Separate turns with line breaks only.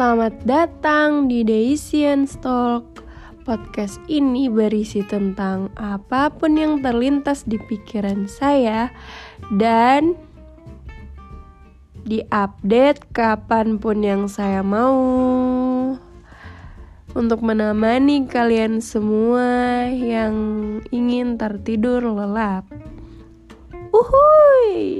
selamat datang di Daisian Talk. Podcast ini berisi tentang apa pun yang terlintas di pikiran saya dan diupdate kapan pun yang saya mau untuk menemani kalian semua yang ingin tertidur lelap. Uhuy!